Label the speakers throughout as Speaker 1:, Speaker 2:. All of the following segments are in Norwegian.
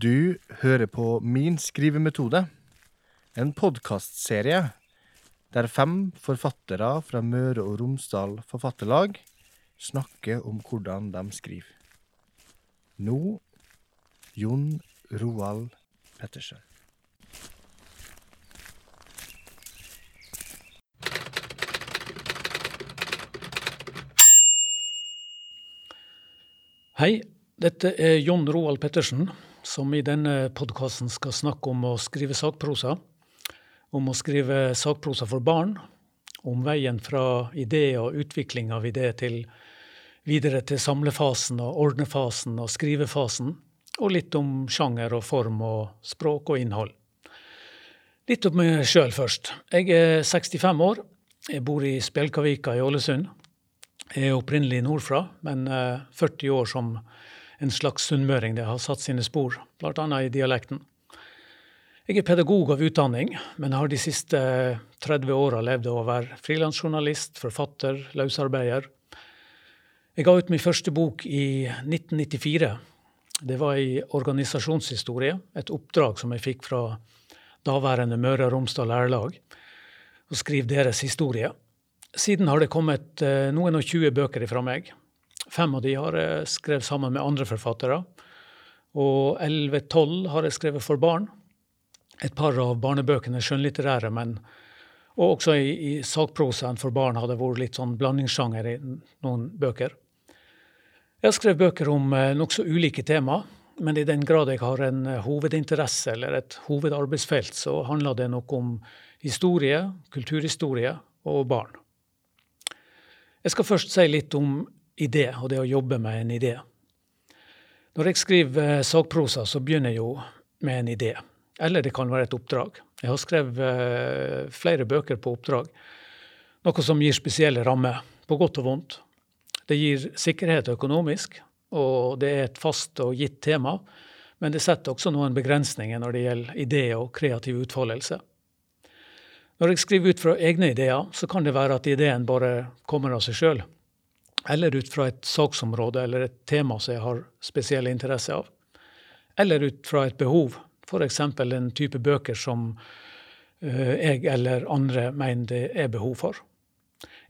Speaker 1: Du hører på Min skrivemetode, en podkastserie der fem forfattere fra Møre og Romsdal Forfatterlag snakker om hvordan de skriver. Nå Jon Roald Pettersen.
Speaker 2: Hei, dette er Jon Roald Pettersen, som i denne podkasten skal snakke om å skrive sakprosa. Om å skrive sakprosa for barn. Om veien fra idé og utvikling av idé til videre til samlefasen og ordnefasen og skrivefasen. Og litt om sjanger og form og språk og innhold. Litt om meg sjøl først. Jeg er 65 år. Jeg bor i Spjelkavika i Ålesund. Jeg er opprinnelig nordfra, men 40 år som en slags sunnmøring. Det har satt sine spor, bl.a. i dialekten. Jeg er pedagog av utdanning, men har de siste 30 åra levd av å være frilansjournalist, forfatter, løsarbeider. Jeg ga ut min første bok i 1994. Det var i organisasjonshistorie, et oppdrag som jeg fikk fra daværende Møre og Romsdal Lærerlag. Å skrive deres historie. Siden har det kommet noen og tjue bøker ifra meg. Fem av de har jeg skrevet sammen med andre forfattere. Og elleve-tolv har jeg skrevet for barn. Et par av barnebøkene er skjønnlitterære, men og også i, i sakprosaen for barn har det vært litt sånn blandingssjanger i noen bøker. Jeg har skrevet bøker om nokså ulike tema, men i den grad jeg har en hovedinteresse eller et hovedarbeidsfelt, så handler det nok om historie, kulturhistorie og barn. Jeg skal først si litt om idé, og det å jobbe med en idé. Når jeg skriver sakprosa, så begynner jeg jo med en idé. Eller det kan være et oppdrag. Jeg har skrevet flere bøker på oppdrag. Noe som gir spesielle rammer, på godt og vondt. Det gir sikkerhet økonomisk, og det er et fast og gitt tema. Men det setter også noen begrensninger når det gjelder idé og kreativ utfoldelse. Når jeg skriver ut fra egne ideer, så kan det være at ideen bare kommer av seg sjøl. Eller ut fra et saksområde eller et tema som jeg har spesiell interesse av. Eller ut fra et behov, f.eks. en type bøker som jeg eller andre mener det er behov for.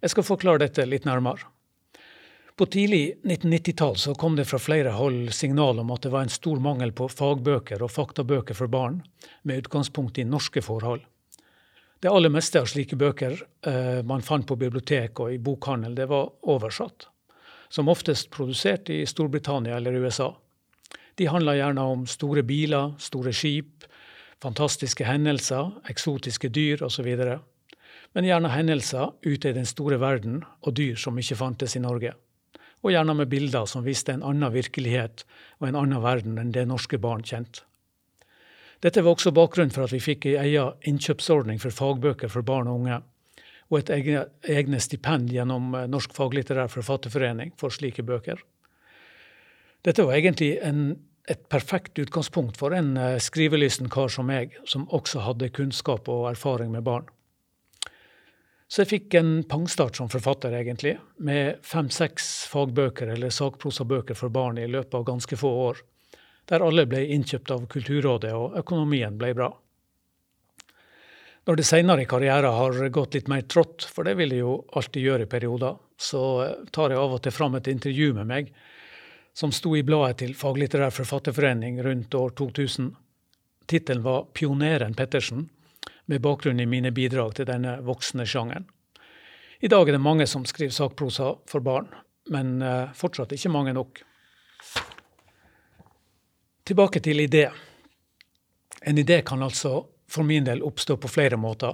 Speaker 2: Jeg skal forklare dette litt nærmere. På tidlig 1990-tall kom det fra flere hold signal om at det var en stor mangel på fagbøker og faktabøker for barn, med utgangspunkt i norske forhold. Det aller meste av slike bøker man fant på bibliotek og i bokhandel, det var oversatt. Som oftest produsert i Storbritannia eller USA. De handla gjerne om store biler, store skip, fantastiske hendelser, eksotiske dyr osv. Men gjerne hendelser ute i den store verden og dyr som ikke fantes i Norge. Og gjerne med bilder som viste en annen virkelighet og en annen verden enn det norske barn kjente. Dette var også bakgrunnen for at vi fikk ei egen innkjøpsordning for fagbøker for barn og unge, og et egne stipend gjennom Norsk faglitterær forfatterforening for slike bøker. Dette var egentlig en, et perfekt utgangspunkt for en skrivelysten kar som meg, som også hadde kunnskap og erfaring med barn. Så jeg fikk en pangstart som forfatter, egentlig, med fem-seks fagbøker eller sakprosabøker for barn i løpet av ganske få år, der alle ble innkjøpt av Kulturrådet og økonomien ble bra. Når det seinere i karrieren har gått litt mer trått, for det vil det jo alltid gjøre i perioder, så tar jeg av og til fram et intervju med meg som sto i bladet til Faglitterær Forfatterforening rundt år 2000. Tittelen var Pioneren Pettersen med bakgrunn i mine bidrag til denne voksne sjangeren. I dag er det mange som skriver sakprosa for barn, men fortsatt ikke mange nok. Tilbake til idé. En idé kan altså for min del oppstå på flere måter,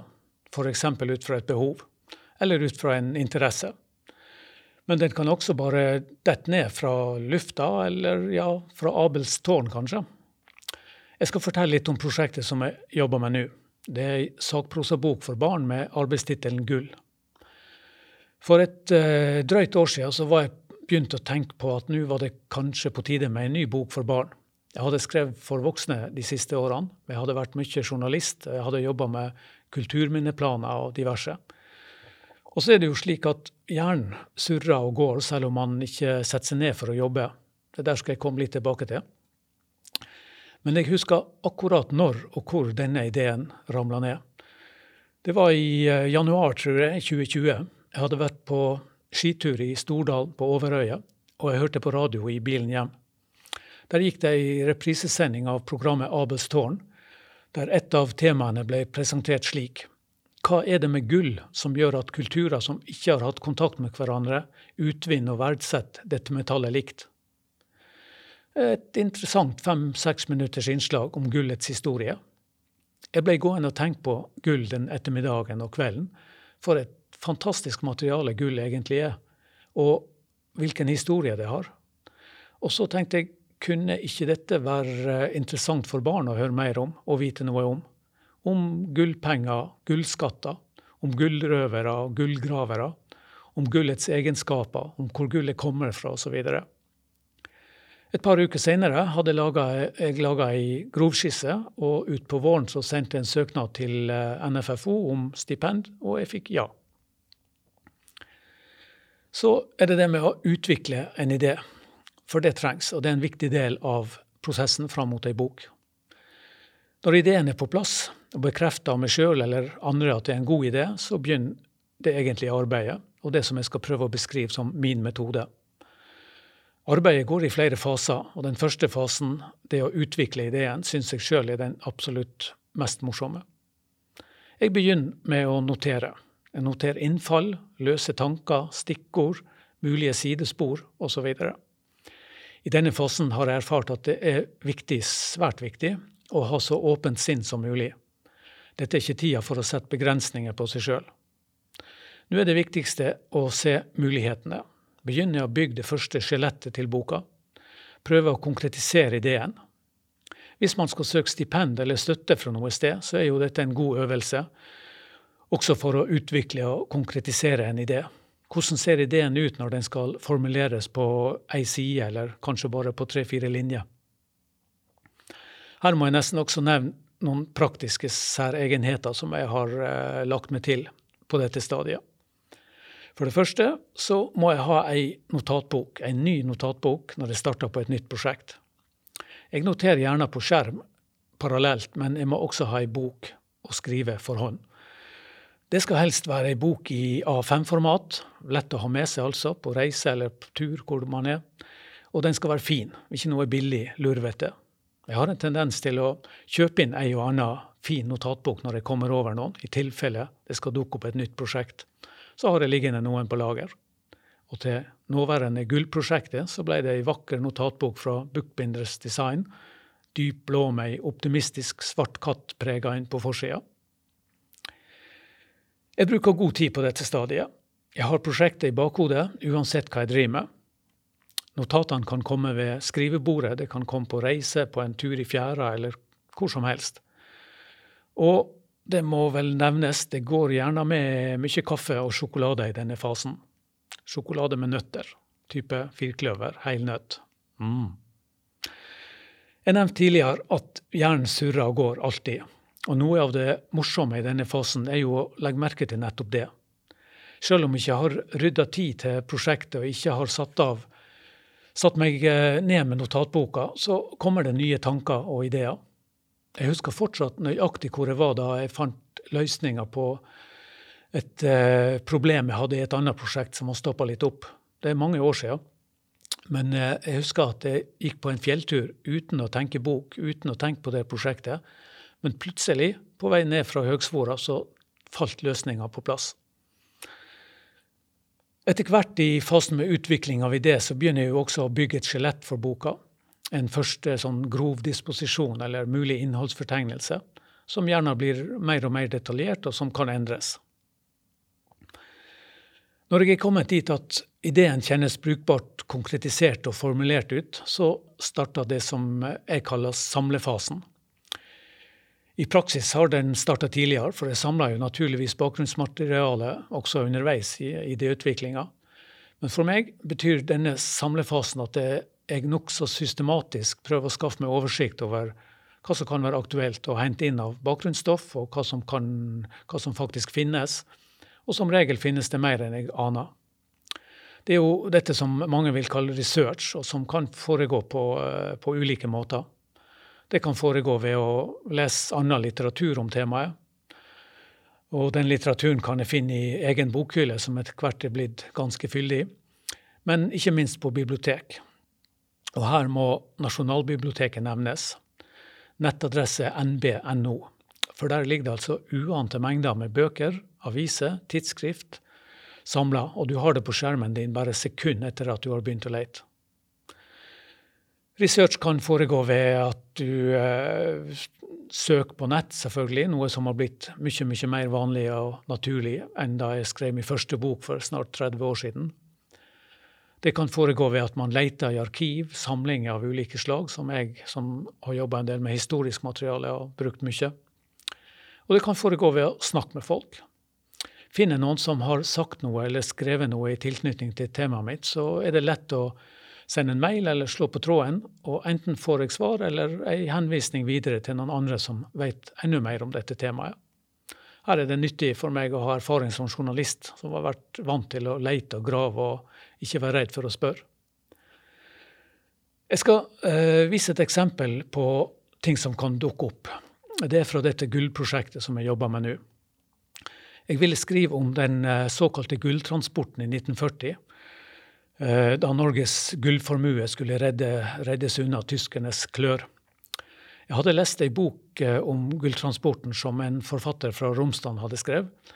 Speaker 2: f.eks. ut fra et behov, eller ut fra en interesse. Men den kan også bare dette ned fra lufta, eller ja, fra Abels tårn, kanskje. Jeg skal fortelle litt om prosjektet som jeg jobber med nå. Det er ei sakprosabok for barn med arbeidstittelen Gull. For et drøyt år siden så var jeg begynt å tenke på at nå var det kanskje på tide med en ny bok for barn. Jeg hadde skrevet for voksne de siste årene. Jeg hadde vært mye journalist, jeg hadde jobba med kulturminneplaner og diverse. Og så er det jo slik at hjernen surrer og går selv om man ikke setter seg ned for å jobbe. Det der skal jeg komme litt tilbake til. Men jeg husker akkurat når og hvor denne ideen ramla ned. Det var i eh, januar, tror jeg, 2020. Jeg hadde vært på skitur i Stordal på Overøya, og jeg hørte på radio i bilen hjem. Der gikk det ei reprisesending av programmet Abels tårn, der et av temaene ble presentert slik. Hva er det med gull som gjør at kulturer som ikke har hatt kontakt med hverandre, utvinner og verdsetter dette metallet likt? Et interessant fem-seks minutters innslag om gullets historie. Jeg ble gående og tenke på gull den ettermiddagen og kvelden. For et fantastisk materiale gull egentlig er, og hvilken historie det har. Og så tenkte jeg, kunne ikke dette være interessant for barn å høre mer om og vite noe om? Om gullpenger, gullskatter, om gullrøvere og gullgravere, om gullets egenskaper, om hvor gullet kommer fra osv. Et par uker senere hadde jeg laga ei grovskisse, og utpå våren så sendte jeg en søknad til eh, NFFO om stipend, og jeg fikk ja. Så er det det med å utvikle en idé, for det trengs, og det er en viktig del av prosessen fram mot ei bok. Når ideen er på plass, og bekrefter av meg sjøl eller andre at det er en god idé, så begynner det egentlige arbeidet, og det som jeg skal prøve å beskrive som min metode. Arbeidet går i flere faser, og den første fasen, det å utvikle ideen, syns jeg sjøl er den absolutt mest morsomme. Jeg begynner med å notere. Jeg noterer innfall, løse tanker, stikkord, mulige sidespor osv. I denne fasen har jeg erfart at det er viktig, svært viktig, å ha så åpent sinn som mulig. Dette er ikke tida for å sette begrensninger på seg sjøl. Nå er det viktigste å se mulighetene Begynne å bygge det første skjelettet til boka. Prøve å konkretisere ideen. Hvis man skal søke stipend eller støtte fra noe sted, så er jo dette en god øvelse. Også for å utvikle og konkretisere en idé. Hvordan ser ideen ut når den skal formuleres på ei side, eller kanskje bare på tre-fire linjer? Her må jeg nesten også nevne noen praktiske særegenheter som jeg har eh, lagt meg til på dette stadiet. For det første så må jeg ha ei notatbok, en ny notatbok når jeg starter på et nytt prosjekt. Jeg noterer gjerne på skjerm parallelt, men jeg må også ha ei bok å skrive for hånd. Det skal helst være ei bok i A5-format, lett å ha med seg altså, på reise eller på tur hvor man er. Og den skal være fin, ikke noe billig lurvete. Jeg har en tendens til å kjøpe inn ei og anna fin notatbok når jeg kommer over noen, i tilfelle det skal dukke opp et nytt prosjekt så har jeg liggende noen på lager. Og til nåværende Gullprosjektet så ble det ei vakker notatbok fra Bookbinders Design. Dyp blå med ei optimistisk svart katt prega inn på forsida. Jeg bruker god tid på dette stadiet. Jeg har prosjektet i bakhodet uansett hva jeg driver med. Notatene kan komme ved skrivebordet, det kan komme på reise, på en tur i fjæra eller hvor som helst. Og det må vel nevnes, det går gjerne med mye kaffe og sjokolade i denne fasen. Sjokolade med nøtter, type firkløver, heilnøtt. Mm. Jeg nevnte tidligere at hjernen surrer og går alltid. Og noe av det morsomme i denne fasen er jo å legge merke til nettopp det. Selv om jeg ikke har rydda tid til prosjektet og ikke har satt, av, satt meg eh, ned med notatboka, så kommer det nye tanker og ideer. Jeg husker fortsatt nøyaktig hvor jeg var da jeg fant løsninger på et eh, problem jeg hadde i et annet prosjekt som har stoppa litt opp. Det er mange år siden. Men eh, jeg husker at jeg gikk på en fjelltur uten å tenke bok, uten å tenke på det prosjektet. Men plutselig, på vei ned fra Høgsfora, så falt løsninga på plass. Etter hvert i fasen med utvikling av idé, så begynner jeg jo også å bygge et skjelett for boka en første sånn grov disposisjon eller mulig innholdsfortegnelse, som gjerne blir mer og mer detaljert, og som kan endres. Når jeg er kommet dit at ideen kjennes brukbart konkretisert og formulert ut, så starter det som jeg kaller samlefasen. I praksis har den starta tidligere, for jeg samla jo naturligvis bakgrunnsmateriale også underveis i idéutviklinga. Men for meg betyr denne samlefasen at jeg nokså systematisk prøver å skaffe meg oversikt over hva som kan være aktuelt å hente inn av bakgrunnsstoff, og hva som, kan, hva som faktisk finnes. Og som regel finnes det mer enn jeg aner. Det er jo dette som mange vil kalle research, og som kan foregå på, på ulike måter. Det kan foregå ved å lese annen litteratur om temaet. Og den litteraturen kan jeg finne i egen bokhylle, som etter hvert er blitt ganske fyldig. Men ikke minst på bibliotek. Og her må Nasjonalbiblioteket nevnes. Nettadresse nb.no. For der ligger det altså uante mengder med bøker, aviser, tidsskrift samla, og du har det på skjermen din bare sekund etter at du har begynt å lete. Research kan foregå ved at du eh, søker på nett, selvfølgelig, noe som har blitt mye, mye mer vanlig og naturlig enn da jeg skrev min første bok for snart 30 år siden. Det kan foregå ved at man leter i arkiv, samlinger av ulike slag, som jeg som har jobba en del med historisk materiale, har brukt mye. Og det kan foregå ved å snakke med folk. Finner noen som har sagt noe eller skrevet noe i tilknytning til temaet mitt, så er det lett å sende en mail eller slå på tråden, og enten får jeg svar eller ei henvisning videre til noen andre som vet enda mer om dette temaet. Her er det nyttig for meg å ha erfaring som journalist, som har vært vant til å leite og grave og ikke være redd for å spørre. Jeg skal uh, vise et eksempel på ting som kan dukke opp. Det er fra dette gullprosjektet som jeg jobber med nå. Jeg ville skrive om den uh, såkalte gulltransporten i 1940 Eh, da Norges gullformue skulle redde, reddes unna tyskernes klør. Jeg hadde lest ei bok eh, om gulltransporten som en forfatter fra Romsdal hadde skrevet.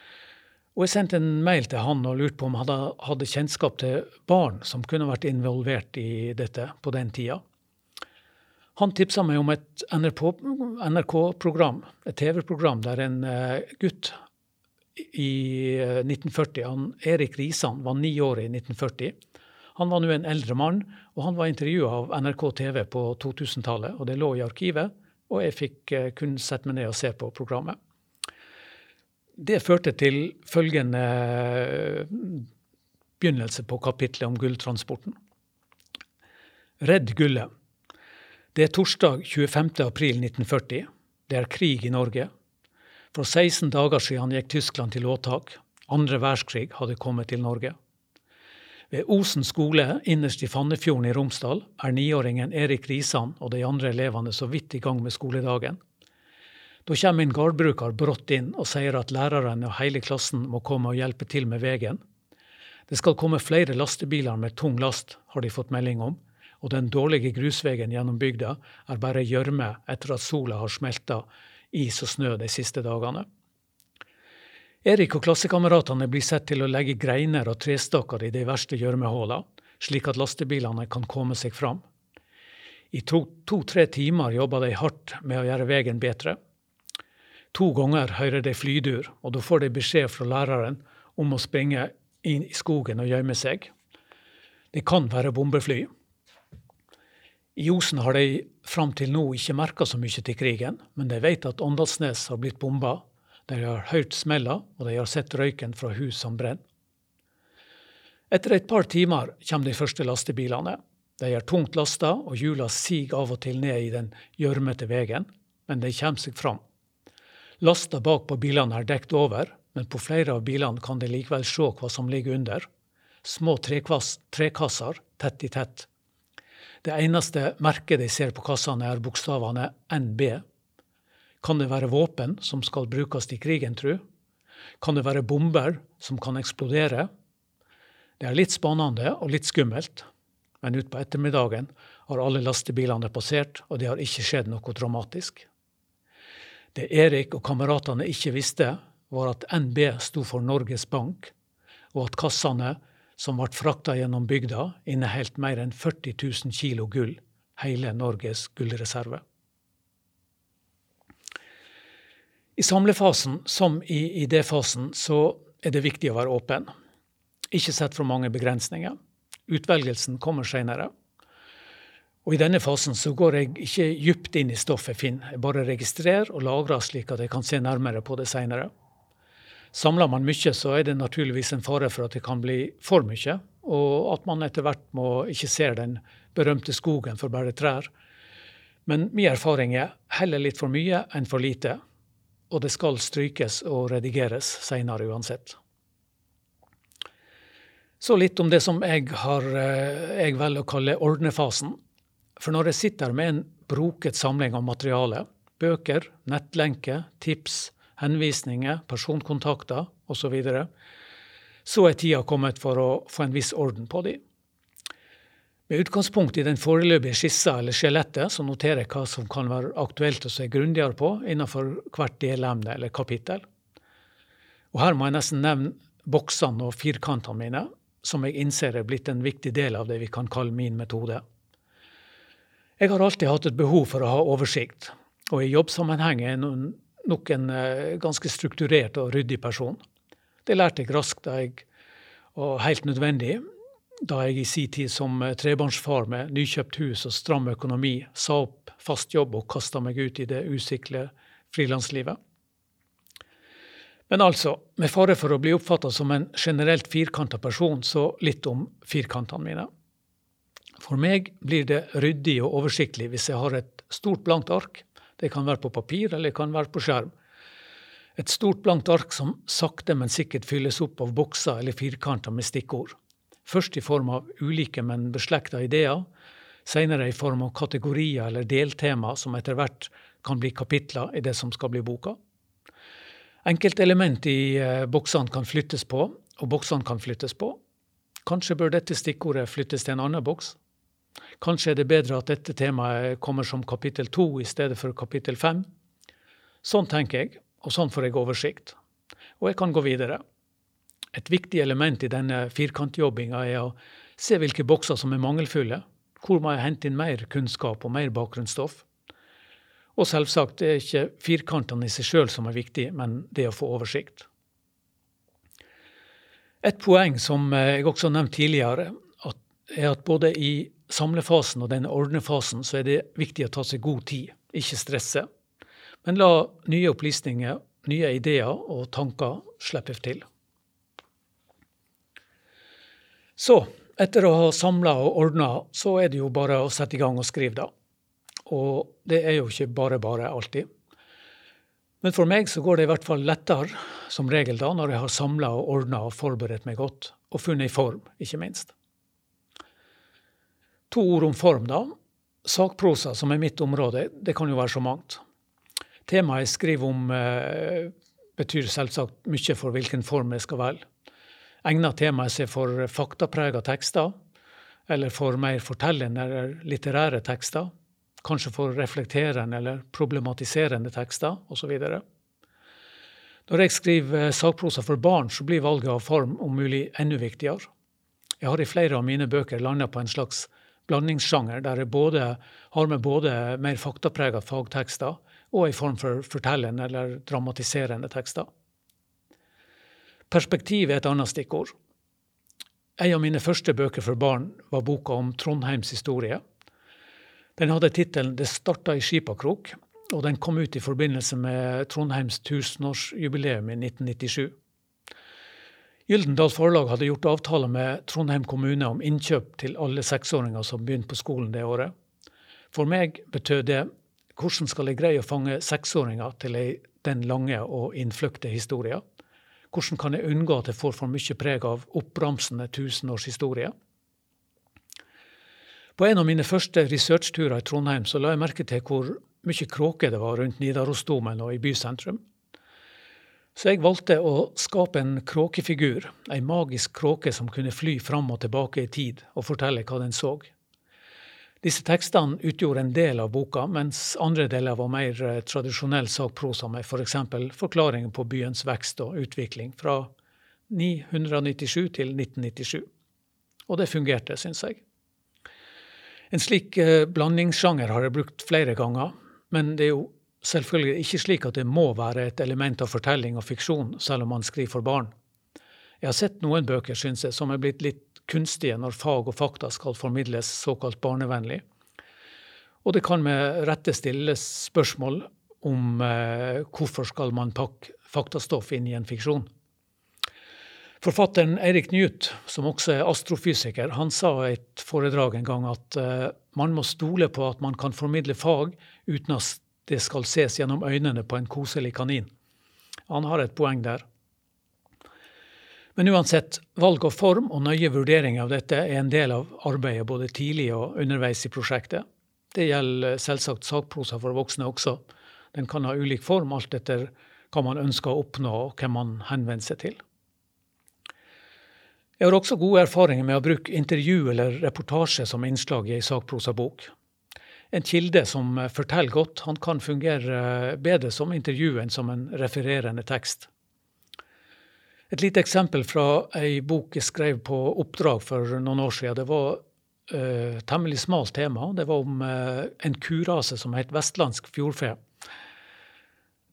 Speaker 2: Og jeg sendte en mail til han og lurte på om han hadde kjennskap til barn som kunne vært involvert i dette på den tida. Han tipsa meg om et NRK-program, et TV-program der en eh, gutt i 1940, han Erik Risan, var ni år i 1940 han var nå en eldre mann, og han var intervjua av NRK TV på 2000-tallet. og Det lå i arkivet, og jeg fikk eh, kun sette meg ned og se på programmet. Det førte til følgende eh, begynnelse på kapitlet om gulltransporten. Redd gullet. Det er torsdag 25.4.1940. Det er krig i Norge. For 16 dager siden gikk Tyskland til åtak. Andre verdenskrig hadde kommet til Norge. Ved Osen skole innerst i Fannefjorden i Romsdal er niåringen Erik Risan og de andre elevene så vidt i gang med skoledagen. Da kommer en gårdbruker brått inn og sier at læreren og hele klassen må komme og hjelpe til med veien. Det skal komme flere lastebiler med tung last, har de fått melding om, og den dårlige grusveien gjennom bygda er bare gjørme etter at sola har smelta is og snø de siste dagene. Erik og klassekameratene blir sett til å legge greiner og trestakker i de verste gjørmehullene, slik at lastebilene kan komme seg fram. I to-tre to, timer jobber de hardt med å gjøre veien bedre. To ganger hører de flydur, og da får de beskjed fra læreren om å springe inn i skogen og gjemme seg. Det kan være bombefly. I Osen har de fram til nå ikke merka så mye til krigen, men de vet at Åndalsnes har blitt bomba, de har hørt smella, og de har sett røyken fra hus som brenner. Etter et par timer kommer de første lastebilene. De er tungt lasta, og hjula siger av og til ned i den gjørmete veien, men de kommer seg fram. Lasta bak på bilene er dekt over, men på flere av bilene kan de likevel se hva som ligger under. Små trekasser tett i tett. Det eneste merket de ser på kassene, er bokstavene NB kan det være våpen som skal brukes i krigen, tru? Kan det være bomber som kan eksplodere? Det er litt spennende og litt skummelt, men utpå ettermiddagen har alle lastebilene passert, og det har ikke skjedd noe dramatisk. Det Erik og kameratene ikke visste, var at NB sto for Norges Bank, og at kassene som ble frakta gjennom bygda, inneholdt mer enn 40 000 kilo gull, hele Norges gullreserve. I samlefasen, som i idéfasen, så er det viktig å være åpen. Ikke sett for mange begrensninger. Utvelgelsen kommer senere. Og I denne fasen så går jeg ikke dypt inn i stoffet finner. Jeg bare registrerer og lagrer slik at jeg kan se nærmere på det senere. Samler man mye, så er det naturligvis en fare for at det kan bli for mye, og at man etter hvert må ikke ser den berømte skogen for bare trær. Men min erfaring er heller litt for mye enn for lite og det skal strykes og redigeres seinere uansett. Så litt om det som jeg, har, eh, jeg velger å kalle ordnefasen. For når jeg sitter med en broket samling av materiale. Bøker, nettlenker, tips, henvisninger, personkontakter osv. Så, videre. så er tida kommet for å få en viss orden på de. Med utgangspunkt i den foreløpige skissa eller skjelettet, så noterer jeg hva som kan være aktuelt å se grundigere på innenfor hvert delemne eller kapittel. Og her må jeg nesten nevne boksene og firkantene mine, som jeg innser er blitt en viktig del av det vi kan kalle min metode. Jeg har alltid hatt et behov for å ha oversikt, og i jobbsammenheng er jeg nok en eh, ganske strukturert og ryddig person. Det lærte jeg raskt da jeg, og helt nødvendig da jeg i sin tid som eh, trebarnsfar med nykjøpt hus og stram økonomi sa opp fast jobb og kasta meg ut i det usikre frilanslivet. Men altså, med fare for å bli oppfatta som en generelt firkanta person, så litt om firkantene mine. For meg blir det ryddig og oversiktlig hvis jeg har et stort, blankt ark. Det kan være på papir eller det kan være på skjerm. Et stort, blankt ark som sakte, men sikkert fylles opp av bokser eller firkanter med stikkord. Først i form av ulike, men beslekta ideer. Senere i form av kategorier eller deltema som etter hvert kan bli kapitler i det som skal bli boka. Enkeltelement i eh, boksene kan flyttes på, og boksene kan flyttes på. Kanskje bør dette stikkordet flyttes til en annen boks. Kanskje er det bedre at dette temaet kommer som kapittel to i stedet for kapittel fem. Sånn tenker jeg, og sånn får jeg oversikt. Og jeg kan gå videre. Et viktig element i denne firkantjobbinga er å se hvilke bokser som er mangelfulle. Hvor må jeg hente inn mer kunnskap og mer bakgrunnsstoff? Og selvsagt, det er ikke firkantene i seg sjøl som er viktig, men det å få oversikt. Et poeng som jeg også har nevnt tidligere, er at både i samlefasen og denne ordnefasen så er det viktig å ta seg god tid, ikke stresse. Men la nye opplysninger, nye ideer og tanker slippe til. Så, etter å ha samla og ordna, så er det jo bare å sette i gang og skrive, da. Og det er jo ikke bare bare alltid. Men for meg så går det i hvert fall lettere, som regel da, når jeg har samla og ordna og forberedt meg godt, og funnet ei form, ikke minst. To ord om form, da. Sakprosa, som er mitt område, det kan jo være så mangt. Temaet jeg skriver om, eh, betyr selvsagt mye for hvilken form jeg skal velge. Egner temaet seg for faktapregede tekster, eller for mer fortellende eller litterære tekster? kanskje for reflekterende eller problematiserende tekster osv. Når jeg skriver eh, sakprosa for barn, så blir valget av form om mulig enda viktigere. Jeg har i flere av mine bøker landa på en slags blandingssjanger, der jeg både, har med både mer faktapregede fagtekster og en form for fortellende eller dramatiserende tekster. Perspektiv er et annet stikkord. En av mine første bøker for barn var boka om Trondheims historie. Den hadde tittelen 'Det starta i Skipakrok', og den kom ut i forbindelse med Trondheims tusenårsjubileum i 1997. Gyldendal Forlag hadde gjort avtale med Trondheim kommune om innkjøp til alle seksåringer som begynte på skolen det året. For meg betød det hvordan skal jeg greie å fange seksåringer til den lange og innfløkte historia? Hvordan kan jeg unngå at jeg får for mye preg av oppramsende tusenårshistorie? På en av mine første researchturer i Trondheim så la jeg merke til hvor mye kråker det var rundt Nidarosdomen og i bysentrum. Så jeg valgte å skape en kråkefigur, ei magisk kråke som kunne fly fram og tilbake i tid og fortelle hva den så. Disse tekstene utgjorde en del av boka, mens andre deler var mer eh, tradisjonell sakprosa med f.eks. For forklaringer på byens vekst og utvikling fra 997 til 1997. Og det fungerte, syns jeg. En slik eh, blandingssjanger har jeg brukt flere ganger, men det er jo selvfølgelig ikke slik at det må være et element av fortelling og fiksjon, selv om man skriver for barn. Jeg har sett noen bøker, syns jeg, som er blitt litt kunstige når fag og fakta skal formidles såkalt barnevennlig. Og det kan med rette stilles spørsmål om eh, hvorfor skal man pakke faktastoff inn i en fiksjon. Forfatteren Eirik Newt, som også er astrofysiker, han sa i et foredrag en gang at eh, man må stole på at man kan formidle fag uten at det skal ses gjennom øynene på en koselig kanin. Han har et poeng der. Men uansett, valg av form og nøye vurdering av dette er en del av arbeidet både tidlig og underveis i prosjektet. Det gjelder selvsagt sakprosa for voksne også. Den kan ha ulik form alt etter hva man ønsker å oppnå og hvem man henvender seg til. Jeg har også gode erfaringer med å bruke intervju eller reportasje som innslag i ei sakprosabok. En kilde som forteller godt, han kan fungere bedre som intervju enn som en refererende tekst. Et lite eksempel fra ei bok jeg skrev på oppdrag for noen år siden. Det var uh, temmelig smalt tema. Det var om uh, en kurase som het vestlandsk fjordfe.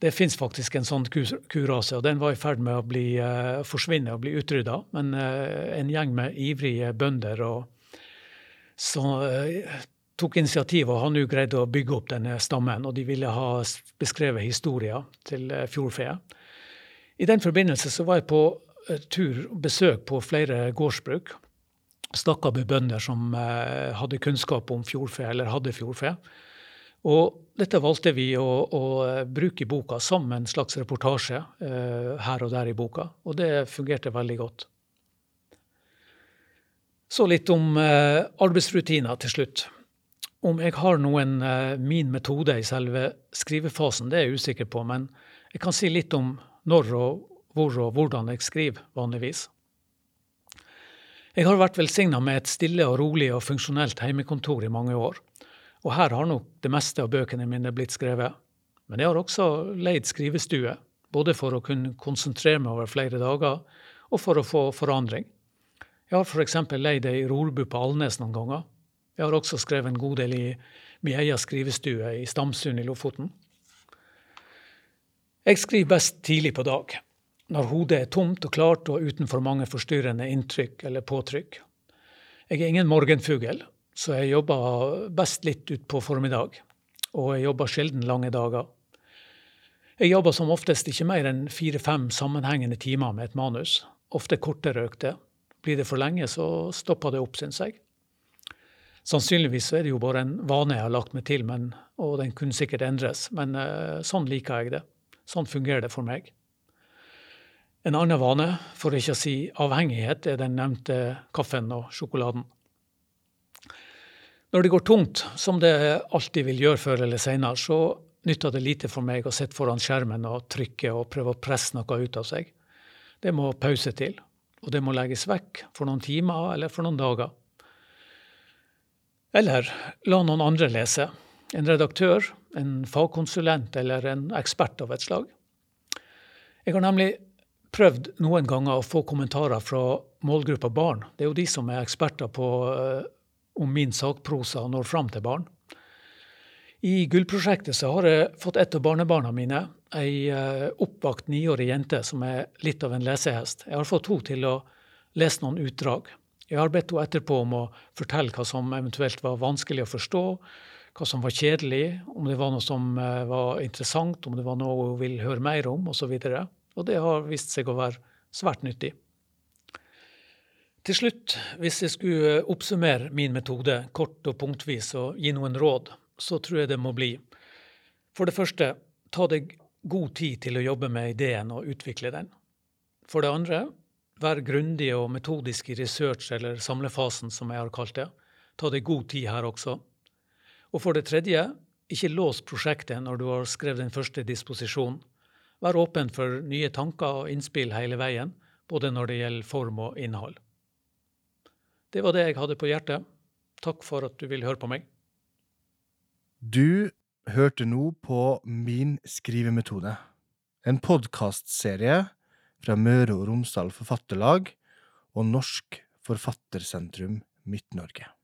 Speaker 2: Det fins faktisk en sånn kurase, og den var i ferd med å bli, uh, forsvinne og bli utrydda. Men en gjeng med ivrige bønder og så, tok initiativ og har nå greid å bygge opp denne stammen. Og de ville ha beskrevet historien til fjordfe. I den forbindelse så var jeg på tur og besøk på flere gårdsbruk. Snakka med bønder som eh, hadde kunnskap om fjordfe, eller hadde fjordfe. Og dette valgte vi å, å eh, bruke i boka som en slags reportasje eh, her og der i boka, og det fungerte veldig godt. Så litt om eh, arbeidsrutiner til slutt. Om jeg har noen eh, min metode i selve skrivefasen, det er jeg usikker på, men jeg kan si litt om når og hvor og hvordan jeg skriver, vanligvis. Jeg har vært velsigna med et stille og rolig og funksjonelt heimekontor i mange år, og her har nok det meste av bøkene mine blitt skrevet. Men jeg har også leid skrivestue, både for å kunne konsentrere meg over flere dager, og for å få forandring. Jeg har f.eks. leid ei rorbu på Alnes noen ganger. Jeg har også skrevet en god del i min egen skrivestue i Stamsund i Lofoten. Jeg skriver best tidlig på dag, når hodet er tomt og klart og uten for mange forstyrrende inntrykk eller påtrykk. Jeg er ingen morgenfugl, så jeg jobber best litt utpå formiddag. Og jeg jobber sjelden lange dager. Jeg jobber som oftest ikke mer enn fire-fem sammenhengende timer med et manus, ofte kortere økte. Blir det for lenge, så stopper det opp, syns jeg. Sannsynligvis er det jo bare en vane jeg har lagt meg til, men, og den kunne sikkert endres, men uh, sånn liker jeg det. Sånn fungerer det for meg. En annen vane, for ikke å si avhengighet, er den nevnte kaffen og sjokoladen. Når det går tungt, som det alltid vil gjøre før eller senere, så nytter det lite for meg å sitte foran skjermen og trykke og prøve å presse noe ut av seg. Det må pause til, og det må legges vekk for noen timer eller for noen dager. Eller la noen andre lese. En redaktør en fagkonsulent eller en ekspert av et slag. Jeg har nemlig prøvd noen ganger å få kommentarer fra målgruppa barn. Det er jo de som er eksperter på uh, om min sakprosa når fram til barn. I Gullprosjektet så har jeg fått et av barnebarna mine, ei uh, oppvakt niårig jente som er litt av en lesehest. Jeg har fått henne til å lese noen utdrag. Jeg har bedt henne etterpå om å fortelle hva som eventuelt var vanskelig å forstå, hva som var kjedelig, om det var noe som eh, var interessant, om det var noe hun vil høre mer om, osv. Og, så og det har vist seg å være svært nyttig. Til slutt, hvis jeg skulle oppsummere min metode kort og punktvis og gi noen råd, så tror jeg det må bli For det første, ta deg god tid til å jobbe med ideen og utvikle den. For det andre, vær grundig og metodisk i research eller samlefasen, som jeg har kalt det. Ta deg god tid her også. Og for det tredje, ikke lås prosjektet når du har skrevet den første disposisjonen. Vær åpen for nye tanker og innspill hele veien, både når det gjelder form og innhold. Det var det jeg hadde på hjertet. Takk for at du vil høre på meg.
Speaker 1: Du hørte nå på Min skrivemetode, en podkastserie fra Møre og Romsdal Forfatterlag og Norsk Forfattersentrum Midt-Norge.